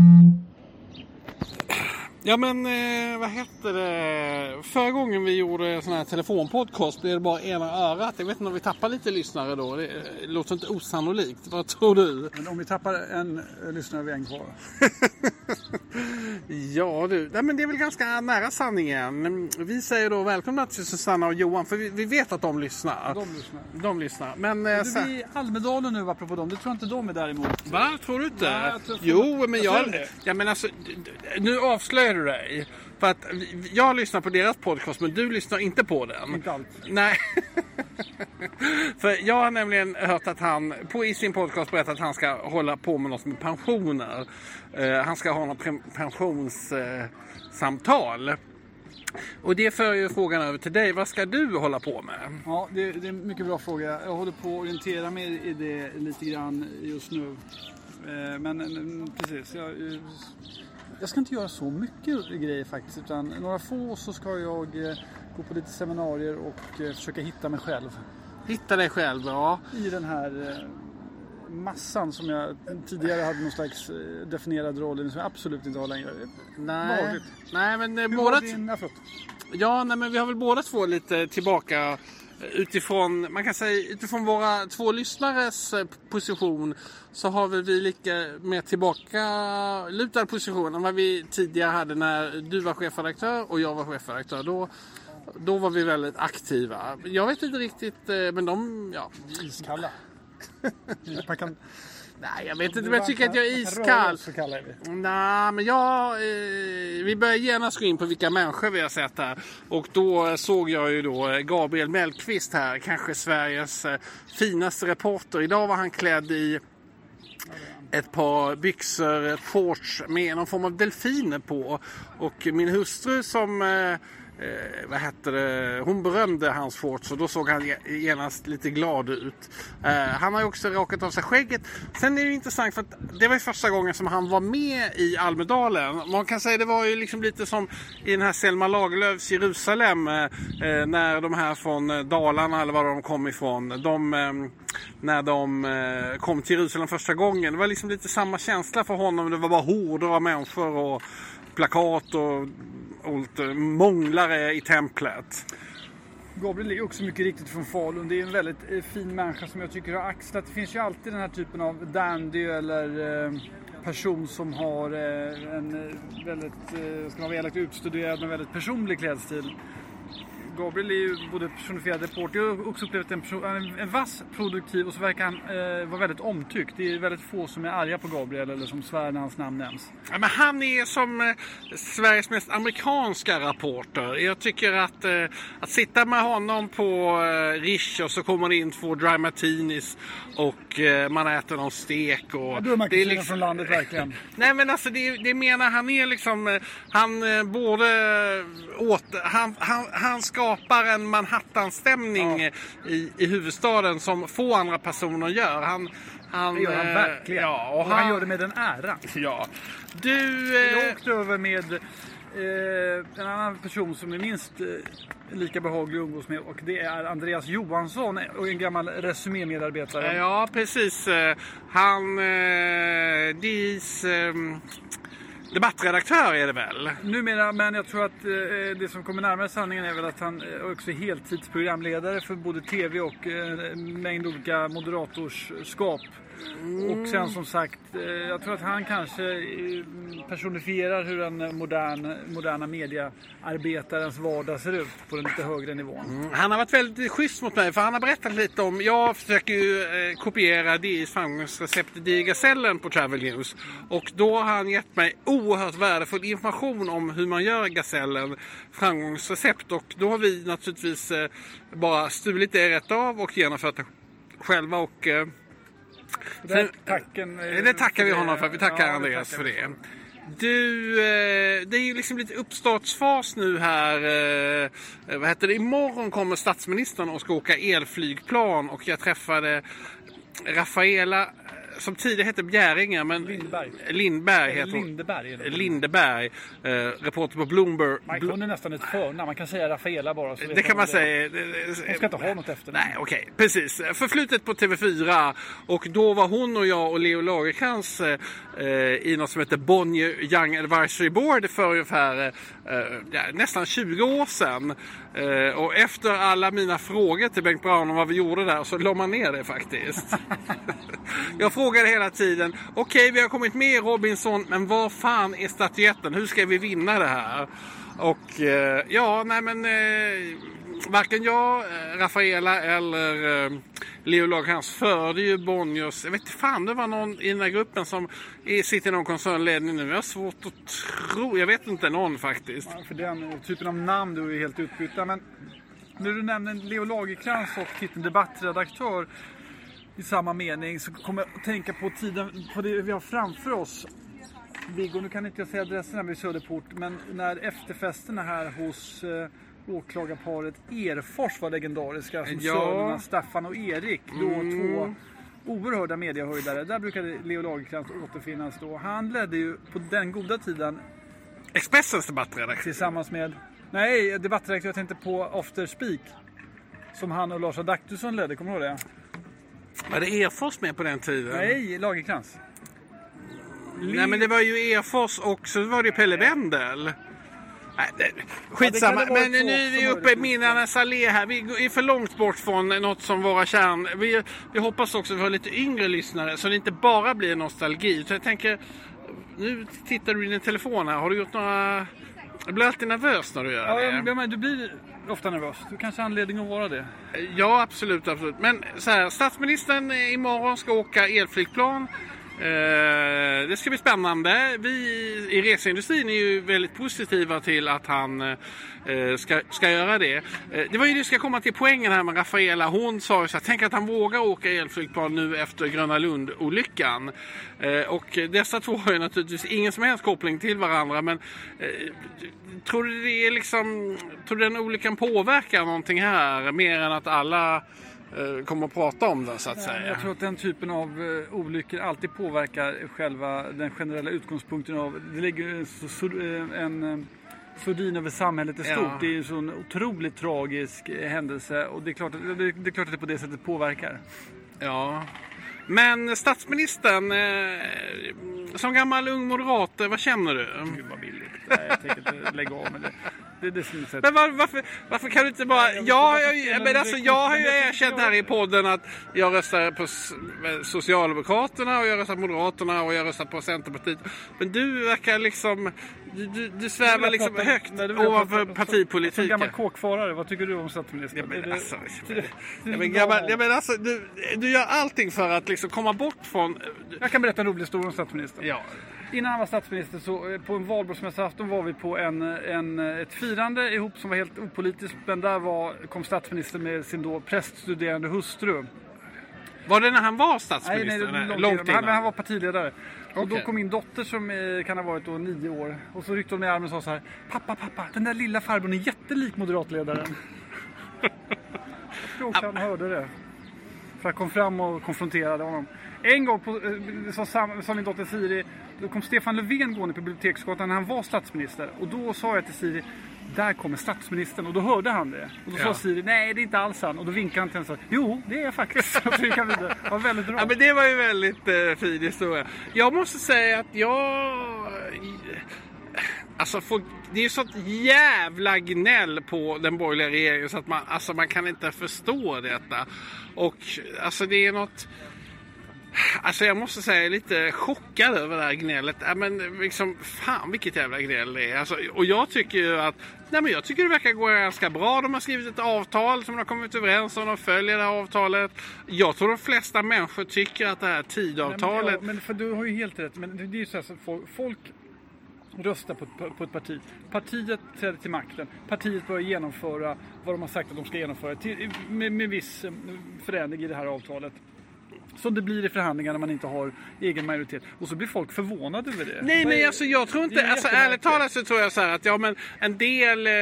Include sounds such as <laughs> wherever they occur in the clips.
Mm-hmm. Ja men eh, vad hette det? Förra gången vi gjorde sån här telefonpodcast blev det bara ena örat. Jag vet inte om vi tappar lite lyssnare då. Det eh, låter inte osannolikt. Vad tror du? Men om vi tappar en eh, lyssnare vi en kvar. <laughs> Ja du, Nej, men det är väl ganska nära sanningen. Vi säger då välkomna till Susanna och Johan för vi, vi vet att de lyssnar. De lyssnar. De lyssnar. Men eh, Du sen... är i Almedalen nu apropå dem. Det tror jag inte de är däremot. Va? Tror du inte? Nej, jag tror- jo, men jag jag... Ja, men alltså, nu avslöjar du dig. För att jag lyssnar på deras podcast men du lyssnar inte på den. Inte allt. Nej. <laughs> För jag har nämligen hört att han på, i sin podcast berättat att han ska hålla på med något med pensioner. Eh, han ska ha något pensionssamtal. och det för ju frågan över till dig. Vad ska du hålla på med? Ja, det, det är en mycket bra fråga. Jag håller på att orientera mig i det lite grann just nu. Eh, Men mm, precis, jag, eh, jag ska inte göra så mycket grejer faktiskt. Utan några få så ska jag eh, gå på lite seminarier och eh, försöka hitta mig själv. Hitta dig själv, ja. I den här eh, massan som jag tidigare hade någon slags definierad roll i som jag absolut inte har längre. Nej, Vanligt. Nej men Hur båda... din? Ja, nej, men vi har väl båda två lite tillbaka utifrån, man kan säga utifrån våra två lyssnares eh, position så har vi lika mer tillbaka lutad position än vad vi tidigare hade när du var chefredaktör och jag var chefredaktör. Då, då var vi väldigt aktiva. Jag vet inte riktigt, eh, men de, ja. Iskalla. <laughs> Man kan, Nej, jag vet inte, men jag tycker att jag är iskall. Nej, men jag... Eh, vi börjar genast gå in på vilka människor vi har sett här. Och då såg jag ju då eh, Gabriel Mellqvist här, kanske Sveriges eh, finaste reporter. Idag var han klädd i ett par byxor, ett shorts med någon form av delfiner på. Och min hustru som eh, Eh, vad hette det? Hon berömde hans shorts och då såg han genast lite glad ut. Eh, han har ju också rakat av sig skägget. Sen är det intressant för att det var ju första gången som han var med i Almedalen. Man kan säga det var ju liksom lite som i den här Selma Lagerlöfs Jerusalem eh, eh, när de här från Dalarna eller var de kom ifrån. De, eh, när de eh, kom till Jerusalem första gången. Det var liksom lite samma känsla för honom. Det var bara horder av människor och plakat och, och eh, månglare i templet. Gabriel är också mycket riktigt från Falun. Det är en väldigt eh, fin människa som jag tycker har axlat. Det finns ju alltid den här typen av dandy eller eh, person som har en väldigt, ska man vara elakt, utstuderad men väldigt personlig klädstil. Gabriel är ju både personifierad reporter, jag har också upplevt en, person, en vass, produktiv och så verkar han eh, vara väldigt omtyckt. Det är väldigt få som är arga på Gabriel eller som svär när hans namn nämns. Ja, men han är som eh, Sveriges mest amerikanska rapporter. Jag tycker att, eh, att sitta med honom på eh, Rish och så kommer det in två dry martinis och eh, man äter någon stek. Och Du är det är liksom- från landet verkligen. <laughs> Nej men alltså det, det menar han är liksom, eh, han eh, både åter, han, han, han skapar en Manhattan-stämning Ja. i, i huvudstaden som få andra personer gör. Han, han, Det gör han eh, verkligen. Ja, och och han gör det med en ära. Ja. Du... Jag Eh, åkte över med eh, en annan person som är minst lika behaglig att umgås med och det är Andreas Johansson och en gammal Resumé-medarbetare. ja, precis. Han... Eh, DIs... Debattredaktör är det väl? Numera, men jag tror att eh, det som kommer närmare sanningen är väl att han eh, också är heltidsprogramledare för både TV och eh, en mängd olika moderatorskap. Och sen som sagt, eh, jag tror att han kanske eh, personifierar hur den modern, moderna mediearbetarens vardag ser ut på den lite högre nivån. Mm, han har varit väldigt schysst mot mig för han har berättat lite om, jag försöker ju eh, kopiera DIs framgångsrecept DI Gasellen på Travel News. Och då har han gett mig oerhört värdefull information om hur man gör Gasellen framgångsrecept. Och då har vi naturligtvis bara stulit det rätt av och genomfört det själva. Och, eh, Den tacken, eh, det tackar vi honom för. Vi tackar Ja, Andreas tackar för det. Du, eh, det är ju liksom lite uppstartsfas nu här. Eh, vad heter det? Imorgon kommer statsministern och ska åka elflygplan och jag träffade Rafaela som tidigare hette Bjäringe, men Lindberg. Lindberg heter hon. Lindeberg. Eller? Lindeberg, eh, reporter på Bloomberg. Mike, hon är nästan ett förnamn. Man kan säga Rafaela bara. Det kan man vad säga. Hon ska inte ha något efternamn. Nej, okej. Precis. Förflutet på TV4. Och då var hon och jag och Leo Lagercrantz eh, i något som heter Bonnier Young Advisory Board för ungefär eh, nästan 20 år sedan. Eh, och efter alla mina frågor till Bengt Brown om vad vi gjorde där så la man ner det faktiskt. <laughs> jag frågade hela tiden. Okej, vi har kommit med i Robinson, men vad fan är statyetten? Hur ska vi vinna det här? Och eh, ja, nej men eh, varken jag, eh, Rafaela eller eh, Leo Lagercrantz förde ju Bonniers. Jag vet fan, det var någon i den här gruppen som är, sitter i någon koncernledning nu. Jag har svårt att tro. Jag vet inte någon faktiskt. Ja, för den typen av namn du är helt utbytta. Men när du nämner Leo Lagercrantz och titeln debattredaktör i samma mening så kommer jag att tänka på tiden, på det vi har framför oss. Viggo, nu kan inte jag säga adressen här vid Söderport, men när efterfesterna här hos eh, åklagarparet Erfors var legendariska, som Ja. sönerna Staffan och Erik, då två oerhörda mediehöjdare. Där brukade Leo Lagercrantz återfinnas då. Han ledde ju på den goda tiden Expressens debattredaktör. tillsammans med, nej, debattredaktör jag tänkte på After Speak. Som han och Lars Adaktusson ledde, kommer du ihåg det? Var det Efors med på den tiden? Nej, Lagercrantz. Nej men det var ju Efors och så var det ju Pelle Wendel. Nej, skitsamma. vara men nu är vi uppe i minnarnas allé här. Vi är för långt bort från något som våra kärn. Vi, vi hoppas också att vi har lite yngre lyssnare så det inte bara blir nostalgi. Så jag tänker, nu tittar du i din telefon här. Har du gjort några... Jag blir alltid nervös när du gör Ja, det. men du blir ofta nervös. Du kanske har anledning att vara det. Ja, absolut, absolut. Men så här, statsministern eh, imorgon ska åka elflygplan. Eh, det ska bli spännande. Vi i reseindustrin är ju väldigt positiva till att han eh, ska, ska göra det. Eh, det var ju det jag ska komma till poängen här med Rafaela. Hon sa ju så här, tänk att han vågar åka elflygplan nu efter Gröna Lund-olyckan. Eh, och dessa två har ju naturligtvis ingen som helst koppling till varandra. Men eh, tror du det är liksom, tror du den olyckan påverkar någonting här? Mer än att alla kommer att prata om den så att säga. Jag tror att den typen av eh, olyckor alltid påverkar själva den generella utgångspunkten av... Det ligger en, eh, eh, sordin över samhället i Ja. stort. Det är en sån otroligt tragisk eh, händelse och det är, klart att, det, det är klart att det på det sättet påverkar. Ja. Men statsministern, eh, som gammal ung moderat, eh, vad känner du? Gud vad billigt. Nej, jag tänker inte lägga av med det. Det, det är synsätt. Men var, varför, varför kan du inte bara... jag vet Ja, inte varför jag, men alltså, jag har ju jag erkänt här i jag- podden att jag röstar på Socialdemokraterna och jag röstar på Moderaterna och jag röstar på Centerpartiet. Men du verkar liksom... Du, du, du svävar liksom pratar- högt Nej, jag ovanför prata- Som partipolitiken. gammal kåkfarare, vad tycker du om statsministern? Ja, men Är det- alltså, det- det- Ja, men gammal, ja, men alltså, du, du gör allting för att liksom komma bort från... Jag kan berätta en rolig historia om statsministern. Ja, Innan han var statsminister så eh, på en valborgsmässoafton var vi på en, en, ett firande ihop som var helt opolitiskt. Men där var, kom statsministern med sin då präststuderande hustru. Var det när han var Nej, statsminister? nej, var långt, långt innan. Han- han var partiledare. Och då kom min dotter som eh, kan ha varit då nio år. Och så ryckte hon mig i armen och sa så här. Pappa, pappa, den där lilla farbrorn är jättelik moderatledaren. Jag tror också han hörde det. För jag kom fram och konfronterade honom. En gång på, eh, Sam, sa min dotter Siri, då kom Stefan Löfven gående på Biblioteksgatan när han var statsminister. Och då sa jag till Siri, där kommer statsministern. Och då hörde han det. Och då Ja. sa Siri, nej det är inte alls han. Och då vinkade han till henne och sa, jo det är jag faktiskt. <laughs> Så gick han vidare. Det var väldigt bra. Ja, men det var ju väldigt eh, fin historia. Jag måste säga att jag... Alltså, får, det är ju sånt jävla gnäll på den borgerliga regeringen så att man, alltså, man kan inte förstå detta. Och alltså det är något... Alltså jag måste säga jag är lite chockad över det här gnället. Ja, men liksom, fan vilket jävla gnäll det är. Alltså, och jag tycker ju att nej, men jag tycker det verkar gå ganska bra. De har skrivit ett avtal som de har kommit överens om. De följer det här avtalet. Jag tror de flesta människor tycker att det här tidavtalet... Nej, men, ja, men för du har ju helt rätt. Men det är ju så här folk, folk röstar på ett, på ett parti. Partiet träder till makten. Partiet börjar genomföra vad de har sagt att de ska genomföra till, med, med viss eh, förändring i det här avtalet. Som det blir i förhandlingar när man inte har egen majoritet. Och så blir folk förvånade över det. Nej, men alltså jag tror inte, är alltså ärligt talat så tror jag så här att ja men en del, eh,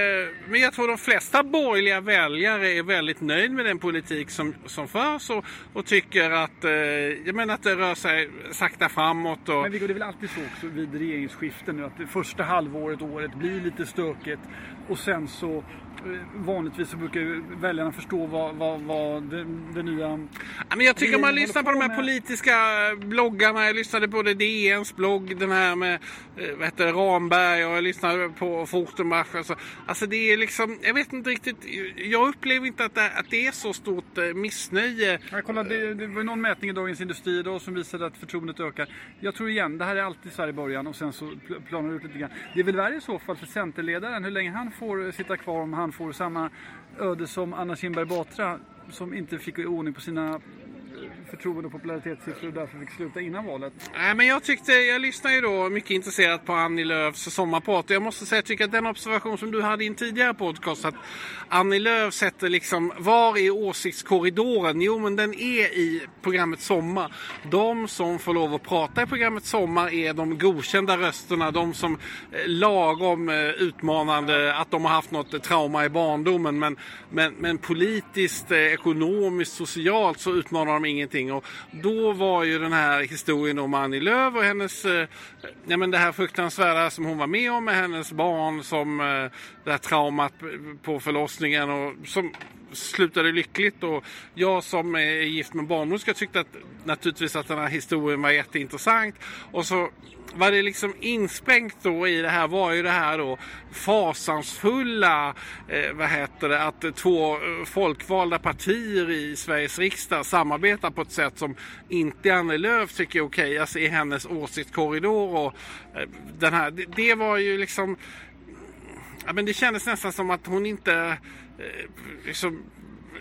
men jag tror de flesta borgerliga väljare är väldigt nöjd med den politik som, som förs och, och tycker att, eh, jag menar att det rör sig sakta framåt och Men Viggo, det är väl alltid så också vid regeringsskiften nu att det första halvåret, året blir lite stökigt och sen så vanligtvis så brukar väljarna förstå vad, vad, vad det, det nya... Ja, men jag tycker om man lyssnar på håller de på här med- politiska bloggarna. Jag lyssnade på det DNs blogg, den här med eh, vad heter det, Ramberg och jag lyssnade på Fotomarsch. Alltså, alltså det är liksom, jag vet inte riktigt. Jag upplever inte att det, att det är så stort eh, missnöje. Jag kollade, det, det var någon mätning i Dagens Industri idag som visade att förtroendet ökar. Jag tror igen, det här är alltid så här i början och sen så pl- planar det ut lite grann. Det är väl värre i så fall för Centerledaren, hur länge han får sitta kvar om han får samma öde som Anna Kinberg Batra som inte fick i ordning på sina förtroende och popularitetssiffror och därför fick sluta innan valet. Nej, men jag tyckte, jag lyssnade ju då mycket intresserat på Annie Lööfs sommarprat. Och jag måste säga, jag tycker att den observation som du hade i en tidigare podcast, att Annie Lööf sätter liksom, var är åsiktskorridoren? Jo, men den är i programmet Sommar. De som får lov att prata i programmet Sommar är de godkända rösterna, de som eh, lagom eh, utmanande, att de har haft något eh, trauma i barndomen. Men, men, men politiskt, ekonomiskt, socialt så utmanar de ingenting. Och då var ju den här historien om Annie Lööf och hennes, eh, ja men det här fruktansvärda som hon var med om med hennes barn som eh, det här traumat på förlossningen och som slutade lyckligt. Och jag som är gift med barnmorska tyckte att naturligtvis att den här historien var jätteintressant. Och så vad det liksom insprängt då i det här var ju det här då fasansfulla, eh, vad heter det, att två eh, folkvalda partier i Sveriges riksdag samarbetar på ett sätt som inte Annie Lööf tycker är okej, alltså i hennes åsiktskorridor och eh, den här, det, det var ju liksom Ja, men det kändes nästan som att hon inte... Eh, liksom,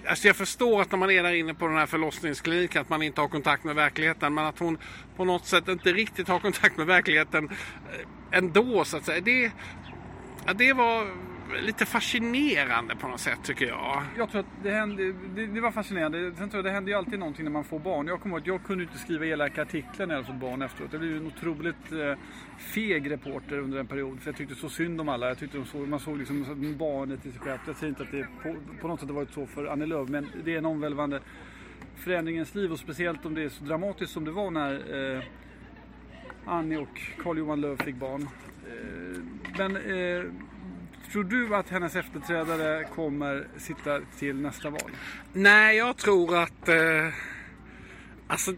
alltså jag förstår att när man är där inne på den här förlossningskliniken att man inte har kontakt med verkligheten. Men att hon på något sätt inte riktigt har kontakt med verkligheten eh, ändå så att säga. Det, ja, det var lite fascinerande på något sätt tycker jag. Jag tror att det, hände, det, det var fascinerande. Sen tror jag det händer ju alltid någonting när man får barn. Jag kommer ihåg att jag kunde inte skriva elaka artiklar när jag fick barn efteråt. Jag blev ju en otroligt eh, feg reporter under en period. För jag tyckte så synd om alla. Jag tyckte de såg, man såg liksom barnet i sig självt. Jag säger inte att det på, på något sätt har varit så för Annie Lööf. Men det är en omvälvande förändring i ens liv. Och speciellt om det är så dramatiskt som det var när eh, Annie och Carl-Johan Lööf fick barn. Eh, men eh, tror du att hennes efterträdare kommer sitta till nästa val? Nej, jag tror att... Eh, alltså...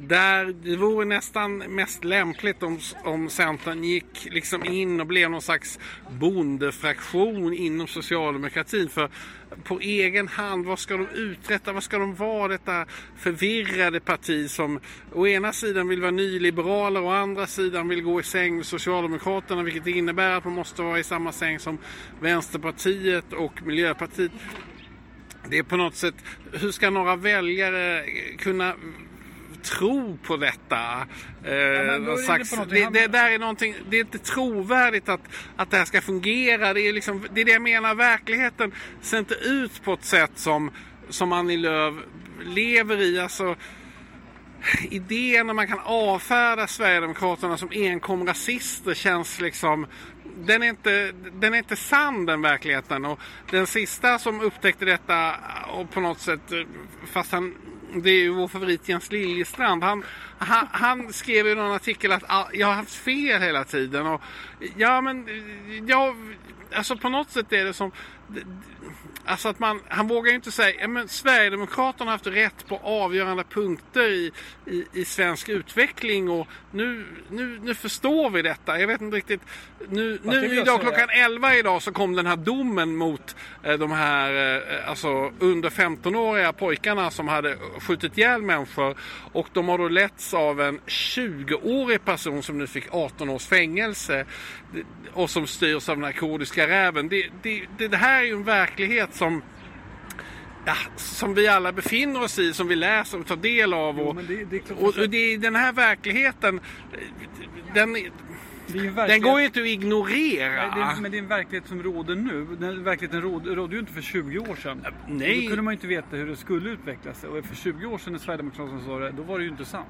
Där det vore nästan mest lämpligt om, om Centern gick liksom in och blev någon slags bondefraktion inom socialdemokratin. För på egen hand, vad ska de uträtta? Vad ska de vara? Detta förvirrade parti som å ena sidan vill vara nyliberaler och å andra sidan vill gå i säng med Socialdemokraterna. Vilket innebär att man måste vara i samma säng som Vänsterpartiet och Miljöpartiet. Det är på något sätt, hur ska några väljare kunna tro på detta? Eh, någon det slags, det, det, där är någonting, det är inte trovärdigt att, att det här ska fungera. Det är, liksom, det är det jag menar, verkligheten ser inte ut på ett sätt som, som Annie Lööf lever i. Alltså, idén när man kan avfärda Sverigedemokraterna som enkom rasister känns liksom den är, inte, den är inte sann den verkligheten. Och den sista som upptäckte detta och på något sätt, fast han, det är ju vår favorit Jens Liljestrand. Han, han, han skrev i någon artikel att ah, jag har haft fel hela tiden. Och, ja men, ja, alltså på något sätt är det som Alltså att man, han vågar ju inte säga, ja, men Sverigedemokraterna har haft rätt på avgörande punkter i, i, i svensk utveckling och nu, nu, nu förstår vi detta. Jag vet inte riktigt. Nu, nu idag klockan 11 idag så kom den här domen mot eh, de här eh, alltså under 15-åriga pojkarna som hade skjutit ihjäl människor och de har då letts av en 20-årig person som nu fick 18 års fängelse och som styrs av den här kurdiska räven. Det, det, det, det här är ju en verklighet som ja, som vi alla befinner oss i, som vi läser och tar del av. Jo, Och, men det, det och, och det den här verkligheten, den, en den verklighet- går ju inte att ignorera. Nej, är, men det är en verklighet som råder nu. Den verkligheten rådde, rådde ju inte för 20 år sedan. nej. Och Då kunde man ju inte veta hur det skulle utveckla sig. Och för 20 år sedan när Sverigedemokraterna sa det, då var det ju inte sant.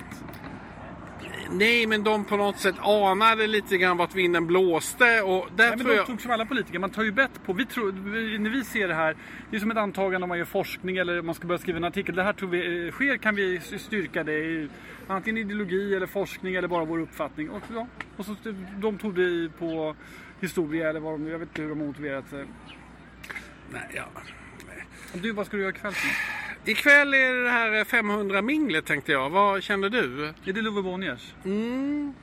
Nej, men de på något sätt anade lite grann vart vinden blåste. Och där Nej, men tror de jag... tog som alla politiker, man tar ju bett på, vi tror, när vi ser det här, det är som ett antagande om man gör forskning eller man ska börja skriva en artikel. Det här tror vi eh, sker, kan vi styrka det i antingen ideologi eller forskning eller bara vår uppfattning. Och, ja, och så, de tog det på historia eller vad de, jag vet inte hur de motiverat sig. Nej, ja. Och Du, vad ska du göra ikväll? Ikväll är det här 500-minglet tänkte jag. Vad känner du? Är det Love Bonniers? Mm.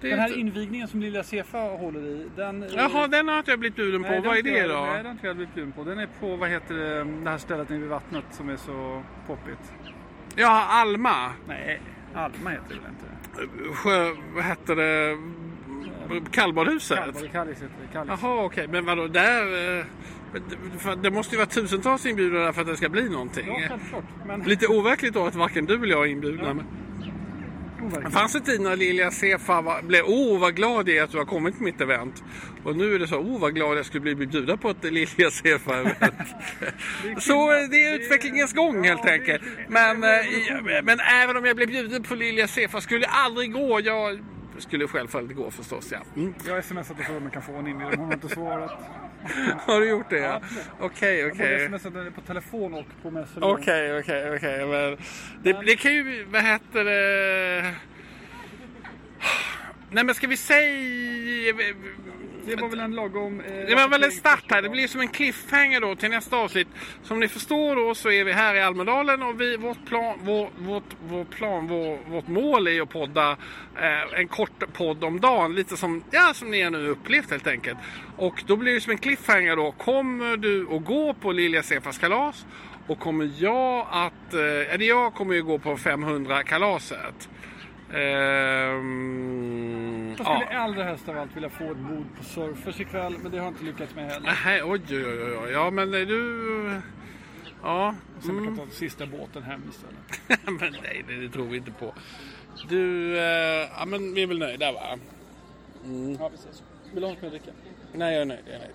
Det Den är här inte- invigningen som Lilla Sefa håller i, den... eh, Jaha, den har inte jag blivit bjuden på. nej, Vad är det då? Nej, den har inte jag blivit bjuden på. Den är på, vad heter det, det här stället nere vid vattnet som är så poppigt. Ja, Alma. Nej, Alma heter det väl inte? Sjö, vad hette det? Kallbadhuset? Kalmar, Kallis heter det. Kallis. Jaha, okej. Men vadå, där... eh, Det måste ju vara tusentals inbjudna där för att det ska bli någonting. Ja, självklart. Men Lite overkligt då att varken du eller jag är inbjudna. Men det overkligt. fanns en tid när Lilja Sefa var, blev oh vad glad jag är att du har kommit till mitt event. Och nu är det så oh vad glad jag skulle bli bjuden på ett Lilja Sefa-event. <laughs> så eh, det är utvecklingens gång helt enkelt. Men, eh, men även om jag blev bjuden på Lilja Sefa skulle jag aldrig gå. Jag skulle självfallet gå förstås ja. Mm. Jag smsat och frågat om jag kan få en inbjudan. Hon har inte svarat. <laughs> Har du gjort det? Ja. Okej, Jag okej. smsat henne på telefon och på Messenger. Okej, okej, okej. Men det, det kan ju, vad heter det? Nej men ska vi säga... Det var väl en lagom... Eh, Det var väl en start här. Det blir som en cliffhanger då till nästa avsnitt. Som ni förstår då så är vi här i Almedalen och vi, vårt, plan, vår, vårt, vår plan, vår, vårt mål är att podda eh, en kort podd om dagen. Lite som, ja, som ni har nu upplevt helt enkelt. Och då blir det som en cliffhanger då. Kommer du att gå på Lilja Sefas kalas? Och kommer jag att, eh, eller jag kommer ju gå på 500-kalaset. Ehm, Jag skulle allra helst av allt vilja få ett bord på Surfers ikväll, men det har jag inte lyckats med heller. Nej, oj, oj, oj, oj. Ja, men är du... Ja. Sen Mm. kan ta sista båten hem istället. <laughs> men nej, det, det tror vi inte på. Du, eh, ja men vi är väl nöjda va? Ja, precis. Vill du ha något mer dricka? Nej, jag är nöjd. Jag är nöjd.